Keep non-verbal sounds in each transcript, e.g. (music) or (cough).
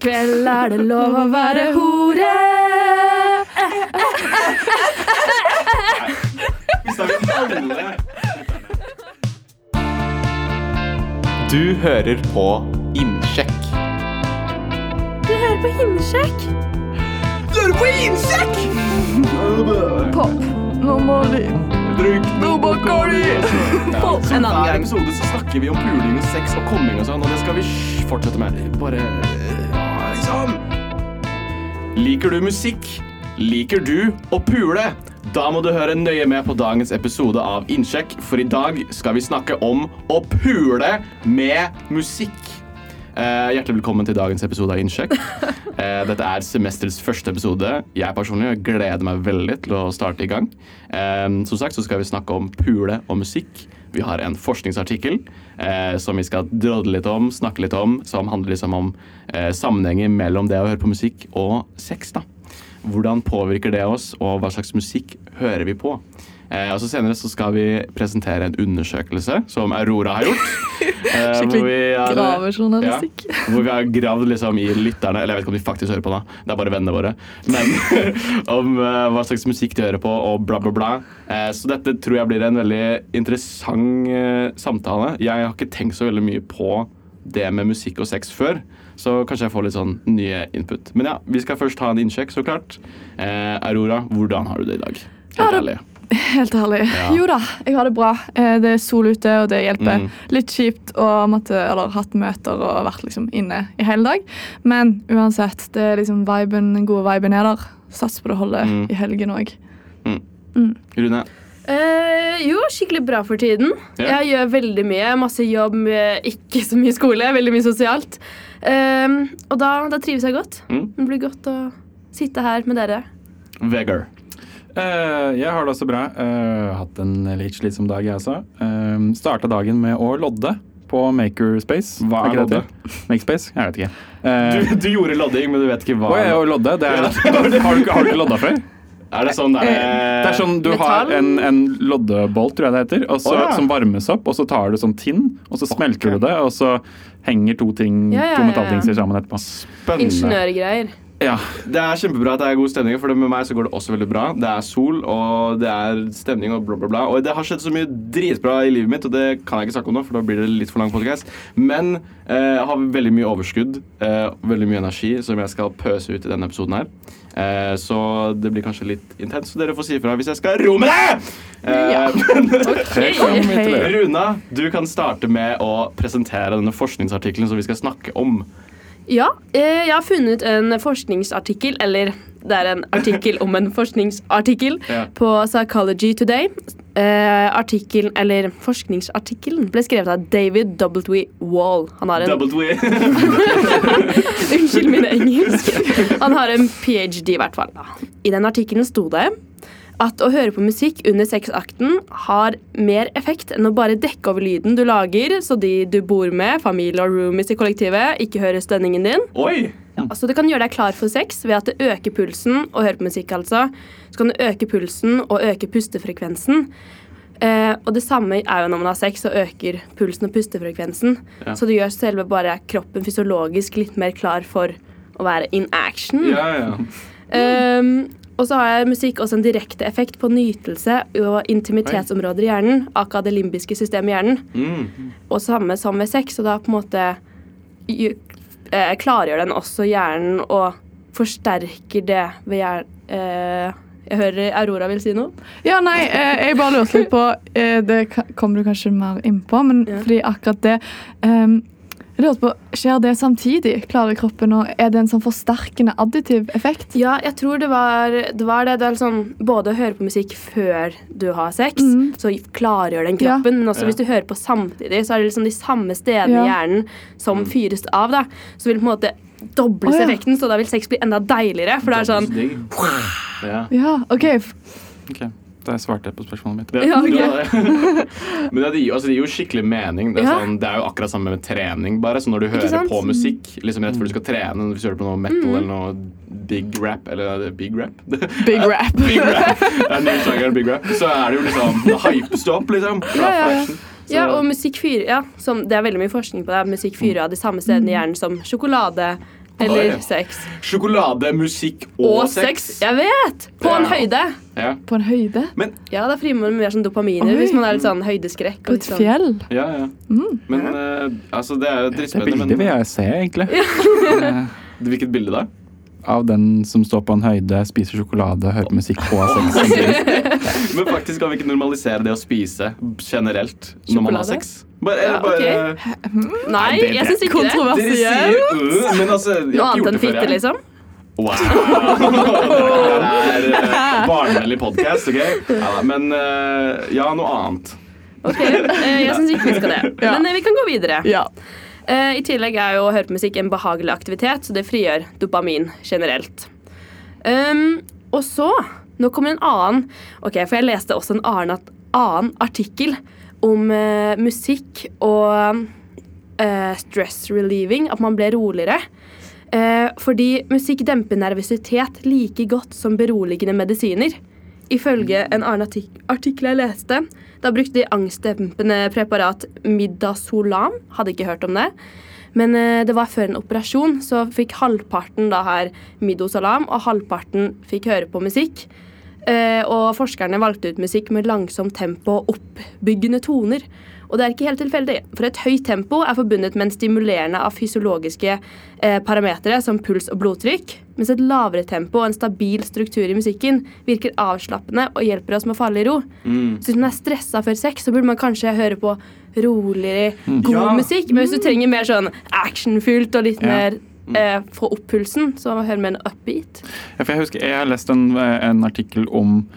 kveld er det lov å være hore. Du hører på Innsjekk. Du hører på Innsjekk. Du hører på Innsjekk! Pop. Nå må vi Drikk noe Bacardi. Pop. En annen Hver gang. episode så snakker vi om puling, sex og komming og sånn, og det skal vi fortsette med. Bare liksom. Liker du musikk? Liker du å pule? Da må du høre nøye med på dagens episode av Innsjekk, for i dag skal vi snakke om å pule med musikk. Eh, hjertelig velkommen til dagens episode av Innsjekk. (laughs) Eh, dette er semesterets første episode. Jeg personlig gleder meg veldig til å starte i gang. Eh, som sagt så skal vi snakke om pule og musikk. Vi har en forskningsartikkel eh, som vi skal drodle litt om, snakke litt om, som handler liksom om eh, sammenhenger mellom det å høre på musikk og sex. da. Hvordan påvirker det oss, og hva slags musikk hører vi på? Eh, og så Senere så skal vi presentere en undersøkelse som Aurora har gjort. (laughs) eh, Skikkelig hvor vi har- gravejournalistikk. Ja, (laughs) hvor vi har gravd liksom i lytterne Eller jeg vet ikke om de faktisk hører på, da. Det er bare vennene våre. Men (laughs) om eh, hva slags musikk de hører på, og bla, bla, bla. Eh, så dette tror jeg blir en veldig interessant eh, samtale. Jeg har ikke tenkt så veldig mye på det med musikk og sex før. Så kanskje jeg får litt sånn nye input. Men ja, vi skal først ha en innsjekk, så klart. Eh, Aurora, hvordan har du det i dag? Helt ærlig. (laughs) Helt ærlig. Ja. Jo da, jeg har det bra. Eh, Det er sol ute, og det hjelper. Mm. Litt kjipt å måtte, eller hatt møter og vært liksom inne i hele dag. Men uansett, det er liksom viben, den gode viben er der. Sats på det holdet Mm. i helgen òg. Rune? Eh, jo, skikkelig bra for tiden. Yeah. Jeg gjør veldig mye. Masse jobb, ikke så mye skole. Veldig mye sosialt. Eh, og da, da trives jeg godt. Mm. Det blir godt å sitte her med dere. Vegard? Eh, jeg har det også bra. Uh, hatt en litt slitsom dag, jeg også. Uh, Starta dagen med å lodde på Makerspace. Hva er det lodde? det? Makespace? Jeg vet ikke. Uh, Du, du gjorde lodding, men du vet ikke hva Å, jeg lodde, det er, (laughs) har, du, ikke- har du ikke lodda før? Er det sånn der, Det er sånn Du har en, en loddebolt, tror jeg det heter, og så, Å, ja. som varmes opp, og så tar du sånn tinn, og så smelter du det, og så henger to ting, Ja, ja, ja, to metalltingser sammen etterpå. Spennende. Ingeniørgreier. Ja. Det er kjempebra at det er god stemning, for det med meg så går det også veldig bra. Det er sol, og det er stemning og bla, bla, bla. Og det har skjedd så mye dritbra i livet mitt, og det kan jeg ikke snakke om nå, for da blir det litt for lang podcast. Men eh, jeg har veldig mye overskudd, eh, veldig mye energi, som jeg skal pøse ut i denne episoden her. Eh, så det blir kanskje litt intens, så dere får si ifra hvis jeg skal roe med det! Eh, Ja. Til. (laughs) (laughs) Runa, du kan starte med å presentere denne forskningsartikkelen som vi skal snakke om. Ja, eh, jeg har funnet en forskningsartikkel, eller det er en artikkel om en forskningsartikkel, (laughs) Ja. på Psychology Today. Eh, artikkelen, eller forskningsartikkelen, ble skrevet av David W. Wall. Han har en (laughs) Unnskyld min engelsk. (laughs) Han har en ph.d. i hvert fall. I den artikkelen sto det at å høre på musikk under sexakten har mer effekt enn å bare dekke over lyden du lager, så de du bor med, familie og roomies i kollektivet, ikke hører stønningen din. Oi! Så det kan gjøre deg klar for sex ved at det øker pulsen og høre på musikk, altså. Så kan det øke pulsen og øke pustefrekvensen. Eh, og det samme er jo når man har sex, så øker pulsen og pustefrekvensen. Ja. Så det gjør selve bare kroppen fysiologisk litt mer klar for å være in action. Ja, ja. Ehm, og så har musikk også en direkte effekt på nytelse og intimitetsområder i hjernen. Aka det limbiske systemet i hjernen. Mm. Og samme som med sex, og da på en måte eh, klargjør den også hjernen og forsterker det ved hjernen eh, Jeg hører Aurora vil si noe. Ja, nei, eh, jeg bare lurte litt på eh, Det kommer du kanskje mer inn på, men Ja. fordi akkurat det ehm, Jeg lurte på, Skjer det samtidig? Klarer kroppen å Er det en sånn forsterkende additiv effekt? Ja, jeg tror det var det. Var det. det er sånn, både å høre på musikk før du har sex, mm. så klargjør den Ja. kroppen. Men også Ja. hvis du hører på samtidig, så er det liksom de samme stedene Ja. i hjernen som fyres av. da. Så vil på en måte dobles oh, ja. effekten, så da vil sex bli enda deiligere. For det er sånn Ja. Ja, OK. okay. Ok, Da svarte jeg på spørsmålet mitt. Det, (laughs) Ja, okay. det- Men det gir, altså, det gir jo skikkelig mening. Det er, Ja. sånn, det er jo akkurat samme med trening. bare Så Når du hører på musikk liksom rett før du skal trene, hvis du hører på noe metal Mm. eller noe big rap Eller er det big rap? (laughs) Big rap. (laughs) big rap. Det er big rap. Så er det jo liksom hypes opp, liksom. Ja, ja, ja. Så- Ja, og musikk fyrer ja, som, Det er veldig mye forskning på det. Musikk fyrer av de samme stedene i hjernen som sjokolade Eller sex. Sjokolade, musikk og, Og sex. Jeg vet! På en høyde. Ja. På en høyde? Ja, da frimer man mer sånn dopaminer Oi. hvis man er litt sånn høydeskrekk. På et sånn- fjell? ja, ja. Mm. Men uh, altså, det er jo Det bildet vil Men jeg se, egentlig. Eh, (laughs) hvilket bilde da? Av den som står på en høyde, spiser sjokolade, hører på musikk og har sex. (laughs) Men faktisk kan vi ikke normalisere det å spise generelt når man har sex? Bare, Ja, bare, okay. Nei, Nei, det- jeg syns ikke det. Sier uh, men altså jeg Noe annet enn fitte, liksom. Wow! (laughs) Det er uh, (laughs) barnevennlig podkast, OK? Ja, men eh, ja, noe annet. Ok, Jeg syns ikke vi skal det. (laughs) Men vi kan gå videre. Ja. I tillegg er jo å høre på musikk en behagelig aktivitet, så det frigjør dopamin generelt. Um, og så Nå kommer en annen Ok, for jeg leste også en annen, annen artikkel om uh, musikk og uh, stress relieving, at man ble roligere. Uh, fordi musikk demper nervøsitet like godt som beroligende medisiner. Ifølge en annen artik artikkel jeg leste, da brukte de angstdempende preparat Midazolam. Hadde ikke hørt om det. Men eh, det var før en operasjon, så fikk halvparten da her middosalam, og halvparten fikk høre på musikk. Eh, og forskerne valgte ut musikk med langsomt tempo og oppbyggende toner. Og det er ikke helt tilfeldig, for et høyt tempo er forbundet med en stimulerende av fysiologiske eh, parametere som puls og blodtrykk, mens et lavere tempo og en stabil struktur i musikken virker avslappende og hjelper oss med å falle i ro. Mm. Så hvis man er stressa før sex, så burde man kanskje høre på roligere, god Ja. musikk. Men hvis du trenger mer sånn actionfylt og litt Ja. mer eh, få opp pulsen, så hør mer en upbeat. Ja, for jeg husker jeg har lest en, en artikkel om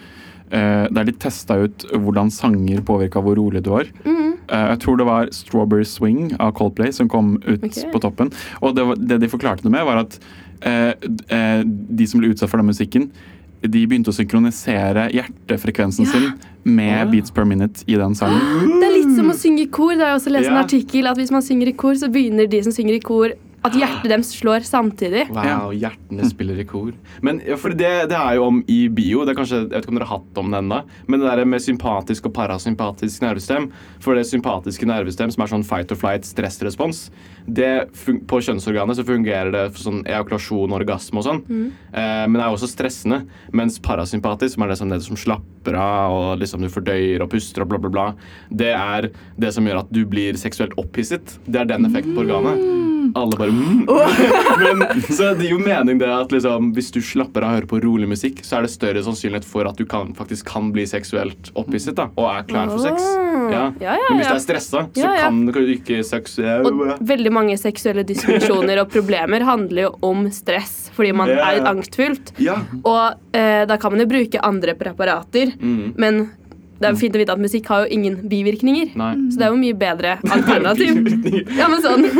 eh, der de testa ut hvordan sanger påvirka hvor rolig du var. Mm. Eh, jeg tror det var 'Strawberry Swing' av Coldplay som kom ut okay. på toppen. Og det, var, det de forklarte det med, var at eh, eh, de som ble utsatt for den musikken, de begynte å synkronisere hjertefrekvensen Ja. sin med Å. beats per minute i den sangen. Det er litt som å synge i kor. Det har jeg også lest en artikkel at Hvis man synger i kor, så begynner de som synger i kor, at hjertet deres slår samtidig. Wow, hjertene spiller i kor. Men ja, for det, det er jo om i bio. Det er kanskje, Jeg vet ikke om dere har hatt om det ennå. Men det der med sympatisk og parasympatisk nervestem For det sympatiske nervestem, som er sånn fight or flight stressrespons, det fun på kjønnsorganet så fungerer det for sånn ejakulasjon, orgasme og sånn. Eh, men det er også stressende. Mens parasympatisk, som er det som, det som slapper av, og liksom du fordøyer og puster og bla, bla, bla, det er det som gjør at du blir seksuelt opphisset. Det er den effekten på organet. Alle bare mm. (laughs) Men så det gir jo mening det at liksom, hvis du slapper av og hører på rolig musikk, så er det større sannsynlighet for at du kan, faktisk kan bli seksuelt opphisset da, og er klar for sex. Ja. Ja, ja, Men hvis du er stressa, så kan du ikke sex... Og veldig mange seksuelle dysfunksjoner og problemer handler jo om stress, fordi man er angstfullt. Ja. Og eh, da kan man jo bruke andre preparater, Mm. men det er jo fint å vite at musikk har jo ingen bivirkninger. Nei. Så det er jo mye bedre alternativ. Ja, men sånn. (laughs)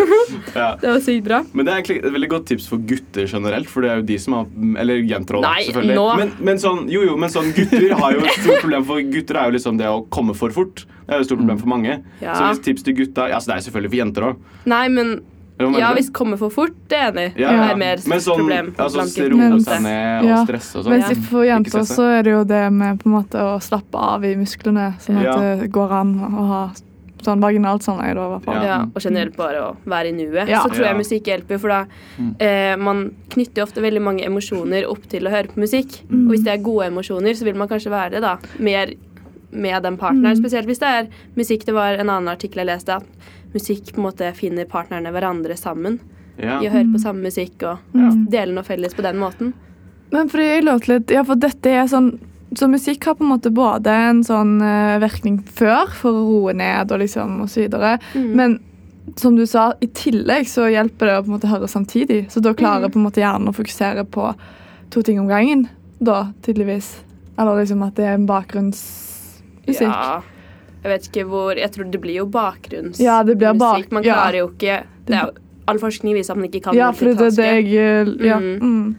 Ja. Det var sykt bra. Men det er egentlig et veldig godt tips for gutter generelt. For det er jo de som har Eller jenter òg, selvfølgelig. nå- Men, men sånn, jo, jo, men sånn gutter har jo et stort problem for gutter er jo liksom det å komme for fort. Det er jo et stort problem for mange. Ja. Så hvis tips til gutta ja, altså Det er selvfølgelig for jenter òg. Nei, men ja, hvis det kommer for fort, det er enig Ja, Ja, Det er mer Men sånn, problem. altså, roe seg ned og Ja. stresse og sånn. Mens Ja. for jenter så er det jo det med på en måte å slappe av i musklene, sånn at Ja. det går an å ha sånn vaginalt samleie, da, i hvert fall. Ja. Ja, og generelt bare å være i nuet. Ja. Så tror jeg musikk hjelper, for da eh, man knytter ofte veldig mange emosjoner opp til å høre på musikk. Mm. Og hvis det er gode emosjoner, så vil man kanskje være det da mer med den partneren. Mm. Spesielt hvis det er musikk. Det var en annen artikkel jeg leste, at musikk på en måte finner partnerne hverandre sammen. Ja. I å høre på samme musikk og ja. dele noe felles på den måten. Men for jeg låter litt Ja, for dette er sånn Så musikk har på en måte både en sånn uh, virkning før, for å roe ned og liksom og så videre. Mm. Men som du sa, i tillegg så hjelper det å på en måte høre samtidig. Så da klarer Mm. på en måte hjernen å fokusere på to ting om gangen. Da, tydeligvis. Eller liksom at det er en bakgrunnsmusikk. Ja. Jeg vet ikke hvor Jeg tror det blir jo bakgrunnsmusikk. Ja, det blir bak- Man ja. klarer jo ikke det er All forskning viser at man ikke kan Ja, for det det multitaske. eh, Ja. Mm.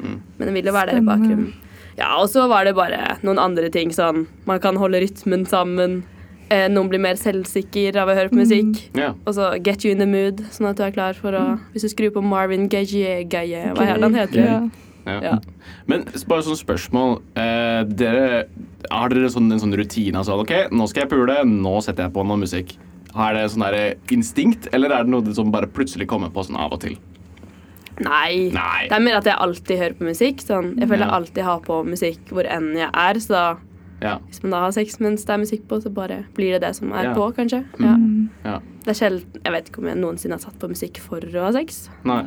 Mm. Men det vil jo være der i bakgrunnen. Ja, og så var det bare noen andre ting sånn Man kan holde rytmen sammen. Eh, noen blir mer selvsikker av å høre på Mm. musikk. Og så get you in the mood, sånn at du er klar for å Hvis du skrur på Marvin Gaye, Gaye Hva er det han heter? Ja. Ja. Men bare sånn spørsmål. Eh, dere, har dere sånn, en sånn rutine? Altså, ok, nå skal jeg pule, nå setter jeg på noe musikk. Er det sånn instinkt, eller er det noe som bare plutselig kommer på sånn av og til? Nei. Nei. Det er mer at jeg alltid hører på musikk. Sånn. Jeg føler Ja. jeg alltid har på musikk hvor enn jeg er. Så da, Ja. hvis man da har sex mens det er musikk på, så bare blir det det som er Ja. på, kanskje. Ja. ja. Det er sjelden Jeg vet ikke om jeg noensinne har satt på musikk for å ha sex. Nei.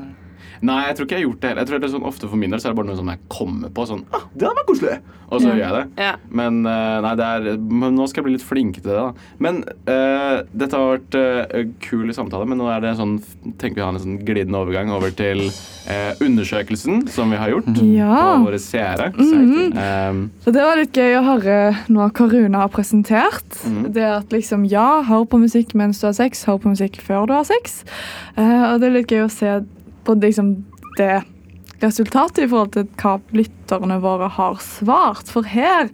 Nei, jeg tror ikke jeg har gjort det heller. Jeg tror det er sånn Ofte for min del så er det bare noe som jeg kommer på. Sånn, ah, det hadde vært koselig Og så gjør jeg det. Ja. Men, eh, nei, det er, men nå skal jeg bli litt flink til det. da Men uh, dette har vært uh, kul samtale, men nå er det sånn tenker vi har en sånn glidende overgang over til uh, undersøkelsen som vi har gjort Ja. på våre seere. Mhm. Um, Så det var litt gøy å høre noe Karuna har presentert. Mhm. Det at liksom, ja, hør på musikk mens du har sex, hør på musikk før du har sex. Uh, og det er litt gøy å se på liksom det resultatet i forhold til hva lytterne våre har svart. For her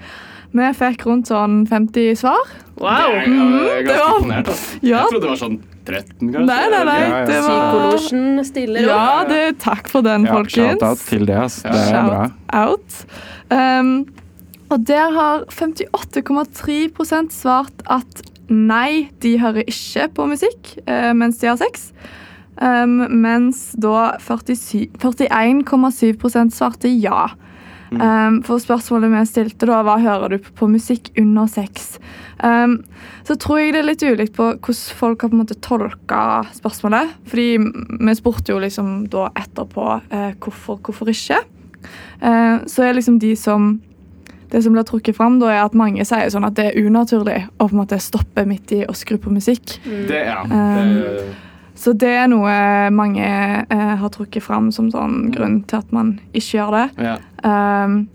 vi fikk rundt sånn 50 svar. Wow! jeg, jeg, er det ganske var- imponert. Altså. Ja. Jeg trodde det var sånn 13, kanskje. Nei, nei, nei. Ja, ja. Det var stiller opp. Ja, det, takk for den, Ja, folkens. Shout-out til det. Det er Shout bra. out. Um, og der har 58,3 svart at nei, de hører ikke på musikk uh, mens de har sex. Um, mens da 41,7% svarte ja. Um, for spørsmålet vi stilte da, var hører du på musikk under sex. Um, så tror jeg det er litt ulikt på hvordan folk har på en måte tolka spørsmålet. Fordi vi spurte jo liksom da etterpå uh, hvorfor, hvorfor ikke. Uh, så er liksom de som det som blir trukket fram, da er at mange sier sånn at det er unaturlig å på en måte stoppe midt i å skru på musikk. Det, ja. Um, det, Så det er noe mange eh, har trukket fram som sånn grunn til at man ikke gjør det. ja. Um,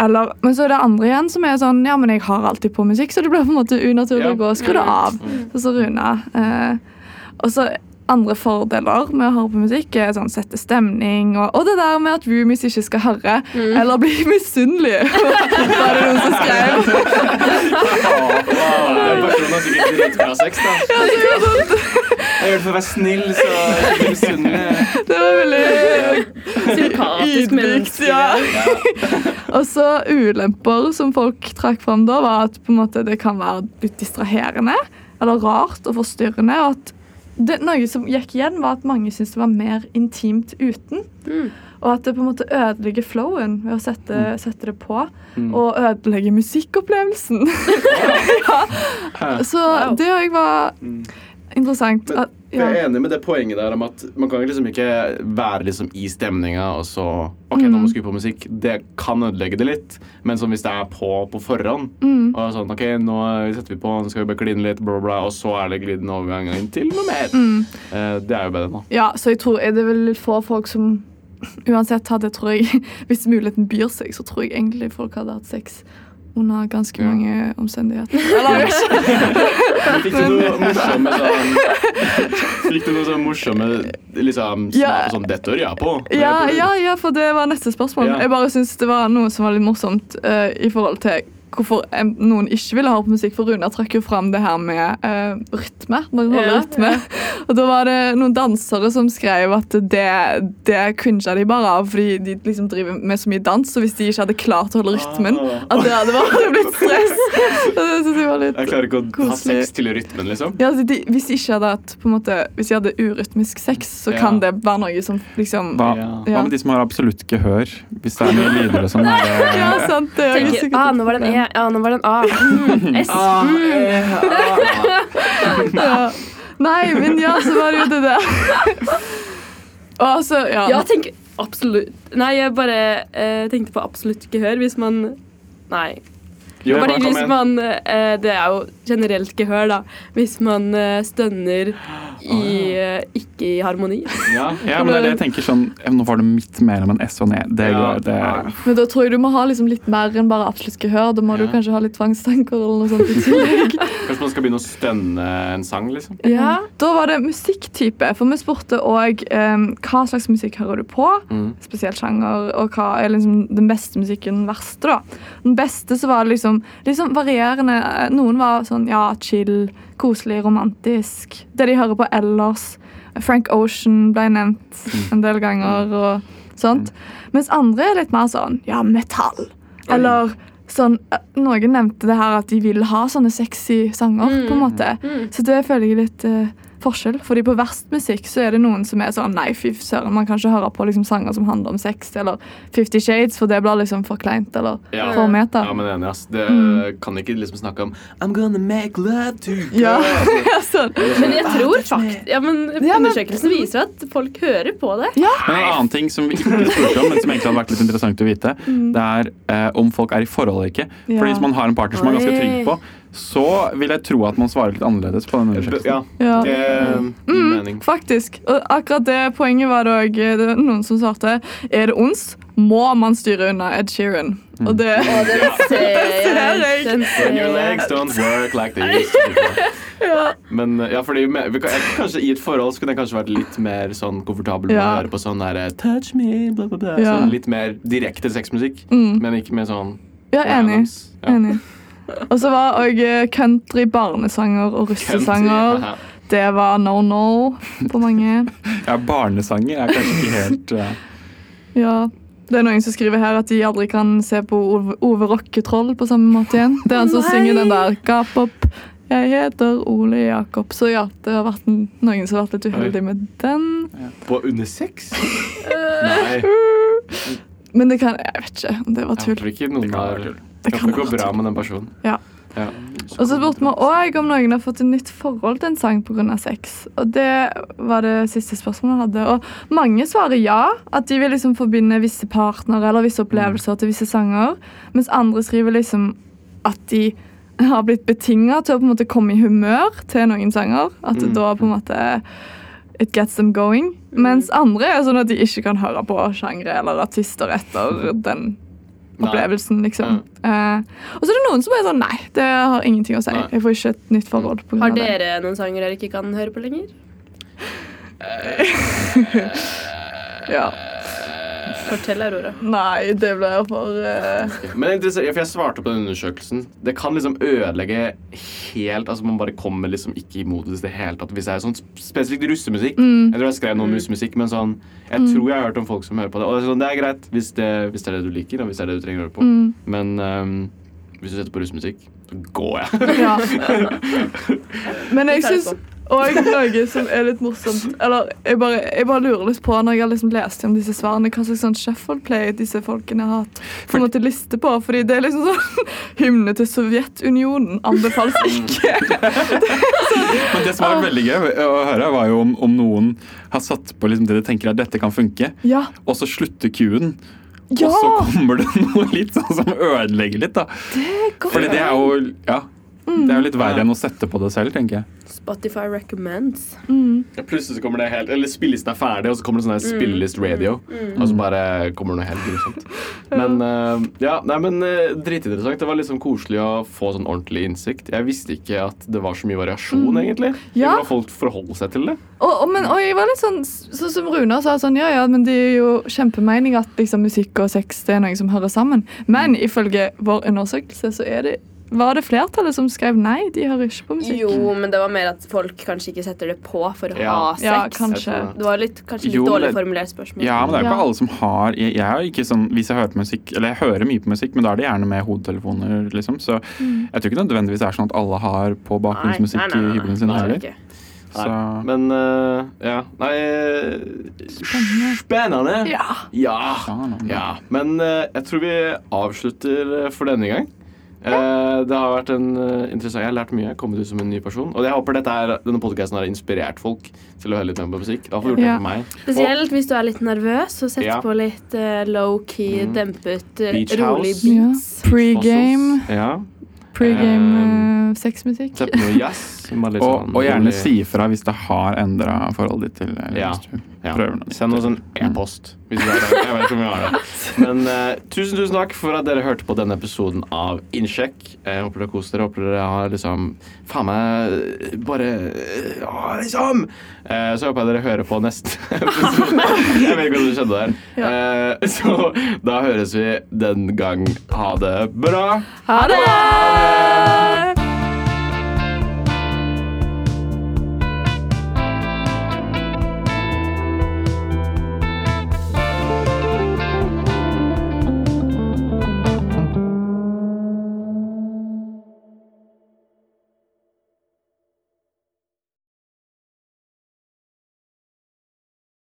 eller, men så er det andre igjen som er sånn Ja, men jeg har alltid på musikk, så det blir på en måte unaturlig Ja. å gå og skru det av. Så, så Runa. Eh, og så andre fordeler med å høre på musikk er sånn sette stemning, og, og det der med at roomies ikke skal høre eller bli misunnelige. (laughs) Var det noen som skrev? Den personen har sikkert dritbra sex, da. Jeg gjør det for å være snill, så jeg er ikke misunnelig. Det var veldig Sympatisk menneske. Ja. (laughs) Og så ulemper som folk trakk fram da, var at på en måte det kan være litt distraherende eller rart og forstyrrende. og at det, Noe som gikk igjen, var at mange syntes det var mer intimt uten. Mm. Og at det på en måte ødelegger flowen ved å sette, sette det på. Mm. Og ødelegger musikkopplevelsen. (laughs) (laughs) ja. Så Wow. det òg var interessant. Men At, jeg er enig med det poenget der om at man kan liksom ikke være liksom i stemninga og så OK, nå må vi skru på musikk. Det kan ødelegge det litt, men som hvis det er på på forhånd Mm. og sånn OK, nå setter vi på, nå skal vi bare kline litt, bla, bla, bla, og så er det glidende overgang inn til noe mer. Mm. Eh, det er jo bedre nå. Ja, så jeg tror er det vel få folk som uansett hadde, tror jeg, (laughs) hvis muligheten byr seg, så tror jeg egentlig folk hadde hatt sex under ganske Ja. mange omstendigheter. (laughs) Eller, (laughs) Fikk du noe morsomme (laughs) sånn Fikk du noe sånn morsomme liksom Ja. sånn Dette hører jeg på. ja, ja, ja, for det var neste spørsmål. Ja. Jeg bare syns det var noe som var litt morsomt uh, i forhold til hvorfor noen ikke ville høre på musikk. For Runa trakk jo fram det her med uh, rytme. Man holder Ja, rytme. (laughs) Og da var det noen dansere som skrev at det, det cringa de bare av fordi de liksom driver med så mye dans, og hvis de ikke hadde klart å holde rytmen, Ah. at det hadde bare blitt stress. (laughs) Det synes jeg var litt Jeg klarer ikke å ha sex til rytmen, liksom. ja, altså de, Hvis de ikke hadde hatt på en måte, Hvis de hadde urytmisk sex, så Ja. kan det være noe som liksom Hva, Ja. hva med de som har absolutt gehør? Hvis det er noe lyder og sånn. Er Ja, sant. Det er Tenker, ah, nå var det en. E, ja, nå var det en A. Mm, S. (laughs) A, e, A. ja. Nei, men ja, så var det jo det der. Og altså, ja. Ja, tenk absolutt Nei, jeg bare eh, tenkte på absolutt gehør hvis man Nei. Jo, Fordi bare hvis man eh, Det er jo generelt gehør, da. Hvis man eh, stønner i eh, ikke i harmoni. Ja. (laughs) ja, men det er det jeg tenker sånn Nå var det midt mellom en S og en E. Det, Ja. går- det, Men da tror jeg du må ha liksom litt mer enn bare absolutt gehør. Da må du Ja. kanskje ha litt tvangstanker eller noe sånt i tillegg. (laughs) Kanskje man skal begynne å stønne en sang, liksom. Ja. Da var det musikktype, for vi spurte òg hva slags musikk hører du på. Mm. Spesielt sjanger, og hva er liksom den beste musikken, den verste, da. Den beste så var det liksom liksom varierende. Noen var sånn ja, chill, koselig, romantisk. Det de hører på ellers. Frank Ocean ble nevnt en del ganger og sånt. Mens andre er litt mer sånn ja, metall. Eller sånn eh, Noen nevnte det her at de vil ha sånne sexy sanger, på en måte. Mm. Så det føler jeg litt, eh, forskjell. Fordi på verst musikk så er det noen som er sånn Nei, fy søren, man kan ikke høre på liksom sanger som handler om sex, eller Fifty Shades, for det blir liksom for kleint eller Ja. for meta. Ja, men enig, ass. Det Mm. kan ikke liksom snakke om I'm gonna make love to you. Ja. (laughs) Altså, sånn. Men jeg tror faktisk ja, men Ja, Undersøkelsen viser at folk hører på det. Men en annen ting som vi ikke spurte om, men som egentlig hadde vært litt interessant å vite, det er eh, om folk er i forhold eller ikke. Ja. Fordi hvis man har en partner som man er ganske trygg på, så vil jeg tro at man svarer litt annerledes på den undersøkelsen. ja, Ja. det gir Mm, mening. faktisk. Og akkurat det poenget var det òg noen som svarte. Er det ons, må man styre unna Ed Sheeran. Og det Og det, (laughs) ser ser jeg. jeg. Den ser When your legs don't work like they used to (laughs) Ja. Men eh, ja, fordi vi kanskje I et forhold så kunne jeg kanskje vært litt mer sånn komfortabel med å høre på sånn der Touch me, bla, bla, bla. Ja. Sånn litt mer direkte sexmusikk. Mm. Men ikke med sånn Ja, enig. Ja. enig. Og så var òg country barnesanger og russesanger. Det var no no på mange. Ja, barnesanger er kanskje ikke helt uh... Ja. Det er noen som skriver her at de aldri kan se på Ove, Ove Rocketroll på samme måte igjen. Det er han som synger den der 'Gap opp'. Jeg heter Ole Jakob. Så ja, det har vært noen som har vært litt uheldige med den. På under sex? (laughs) Nei. Men det kan Jeg vet ikke om det var tull. Jeg tror ikke noen Det kan har være tull. Det Det kan gå bra med den personen. Ja. Ja. Og så spurte vi òg om noen har fått et nytt forhold til en sang pga. sex. Og det var det siste spørsmålet jeg hadde. Og mange svarer ja, at de vil liksom forbinde visse partnere eller visse opplevelser til visse sanger. Mens andre skriver liksom at de har blitt betinga til å på en måte komme i humør til noen sanger. At Mm. da på en måte It gets them going. Mens andre er sånn at de ikke kan høre på sjangre eller artister etter (laughs) den. Opplevelsen, liksom. Eh, og så er det noen som er sånn Nei, det har ingenting å si. Nei. Jeg får ikke et nytt forhold. På grunn Har av det. dere noen sanger dere ikke kan høre på lenger? (laughs) Ja. Fortell, Aurora. Nei, det blir for eh, Men interessant, for jeg svarte på den undersøkelsen. Det kan liksom ødelegge helt Altså Man bare kommer liksom ikke i modus i det hele tatt. Hvis det er sånn spesifikt russemusikk. Mm. Jeg tror jeg skrev noe om russemusikk, men sånn Jeg tror jeg har hørt om folk som hører på det. Og det er, sånn, det er greit hvis det, hvis det er det du liker, og hvis det er det du trenger å høre på. mm, Men um, hvis du setter på russemusikk, så går jeg. Ja. (laughs) Men jeg jeg syns òg noe som er litt morsomt Eller jeg bare, jeg bare lurer litt på, når jeg har liksom lest om disse svarene, hva slags sånn shuffleplay disse folkene har hatt på en måte liste på. Fordi det er liksom sånn (laughs) Hymne til Sovjetunionen anbefales (laughs) ikke. (laughs) Men det som var veldig gøy å høre, var jo om, om noen har satt på liksom det de tenker at dette kan funke, Ja. og så slutter kuen. Ja! Og så kommer det noe litt sånn som ødelegger litt, da. godt Fordi det er jo Ja. Mm. Det er jo litt verre enn å sette på det selv, tenker jeg. Spotify recommends. Mm. Plutselig så kommer det helt Eller spillelisten er ferdig, og så kommer det sånn her spillelist radio. Og så bare kommer det noe helt grusomt. (laughs) Men uh, ja, nei, men uh, dritinteressant. Det var sånn koselig å få sånn ordentlig innsikt. Jeg visste ikke at det var så mye variasjon, egentlig. i Ja. Hvordan folk forholder seg til det. Og, og, men, og jeg var litt sånn Sånn som Runa sa, sånn, ja, ja, men det er jo kjempemening at liksom, musikk og sex det er noe som hører sammen. Men ifølge vår undersøkelse så er det, var det flertallet som skrev nei, de hører ikke på musikk. Jo, men det var mer at folk kanskje ikke setter det på for å Ja. ha sex. Ja, kanskje. det. Var litt, kanskje litt Jo, dårlig det- formulert spørsmål. Ja, men det er jo Ja. ikke alle som har Jeg, jeg er sånn Hvis jeg hører på musikk Eller jeg hører mye på musikk, men da er det gjerne med hodetelefoner, liksom. Så jeg tror ikke nødvendigvis det er sånn at alle har på bakgrunnsmusikk Nei, nei, nei, i hybelen sin heller. Så Nei. Men uh, ja. Nei Spennende. Ja. Ja. Ja, Ja, Men uh, jeg tror vi avslutter eh, for denne gang. Eh, det har vært en eh, interessant Jeg har lært mye. Jeg har kommet ut som en ny person. Og jeg håper dette er, denne podcasten har inspirert folk til å høre litt mer på musikk. Det gjort det for meg. Spesielt hvis du er litt nervøs, så sett Ja. på litt uh, low-key, Mm. dempet, Beach rolig house. Ja. beats. Pregame. Ja. Pre-game uh, sexmusikk. Sett på noe (laughs) jazz. Bare Og, sånn og gjerne si ifra hvis det har endra forholdet ditt til eller Ja. hvis du Ja. noe. Send oss en e-post. Hvis du har det. Jeg vet ikke om vi har det. Men uh, tusen tusen takk for at dere hørte på denne episoden av Innsjekk. Jeg håper dere kost dere. Håper dere har liksom Faen meg bare Ja, liksom! Uh, så håper jeg dere hører på neste (laughs) episode. Jeg vet ikke hva som skjedde der. Uh, så da høres vi den gang. Ha det bra. Ha det!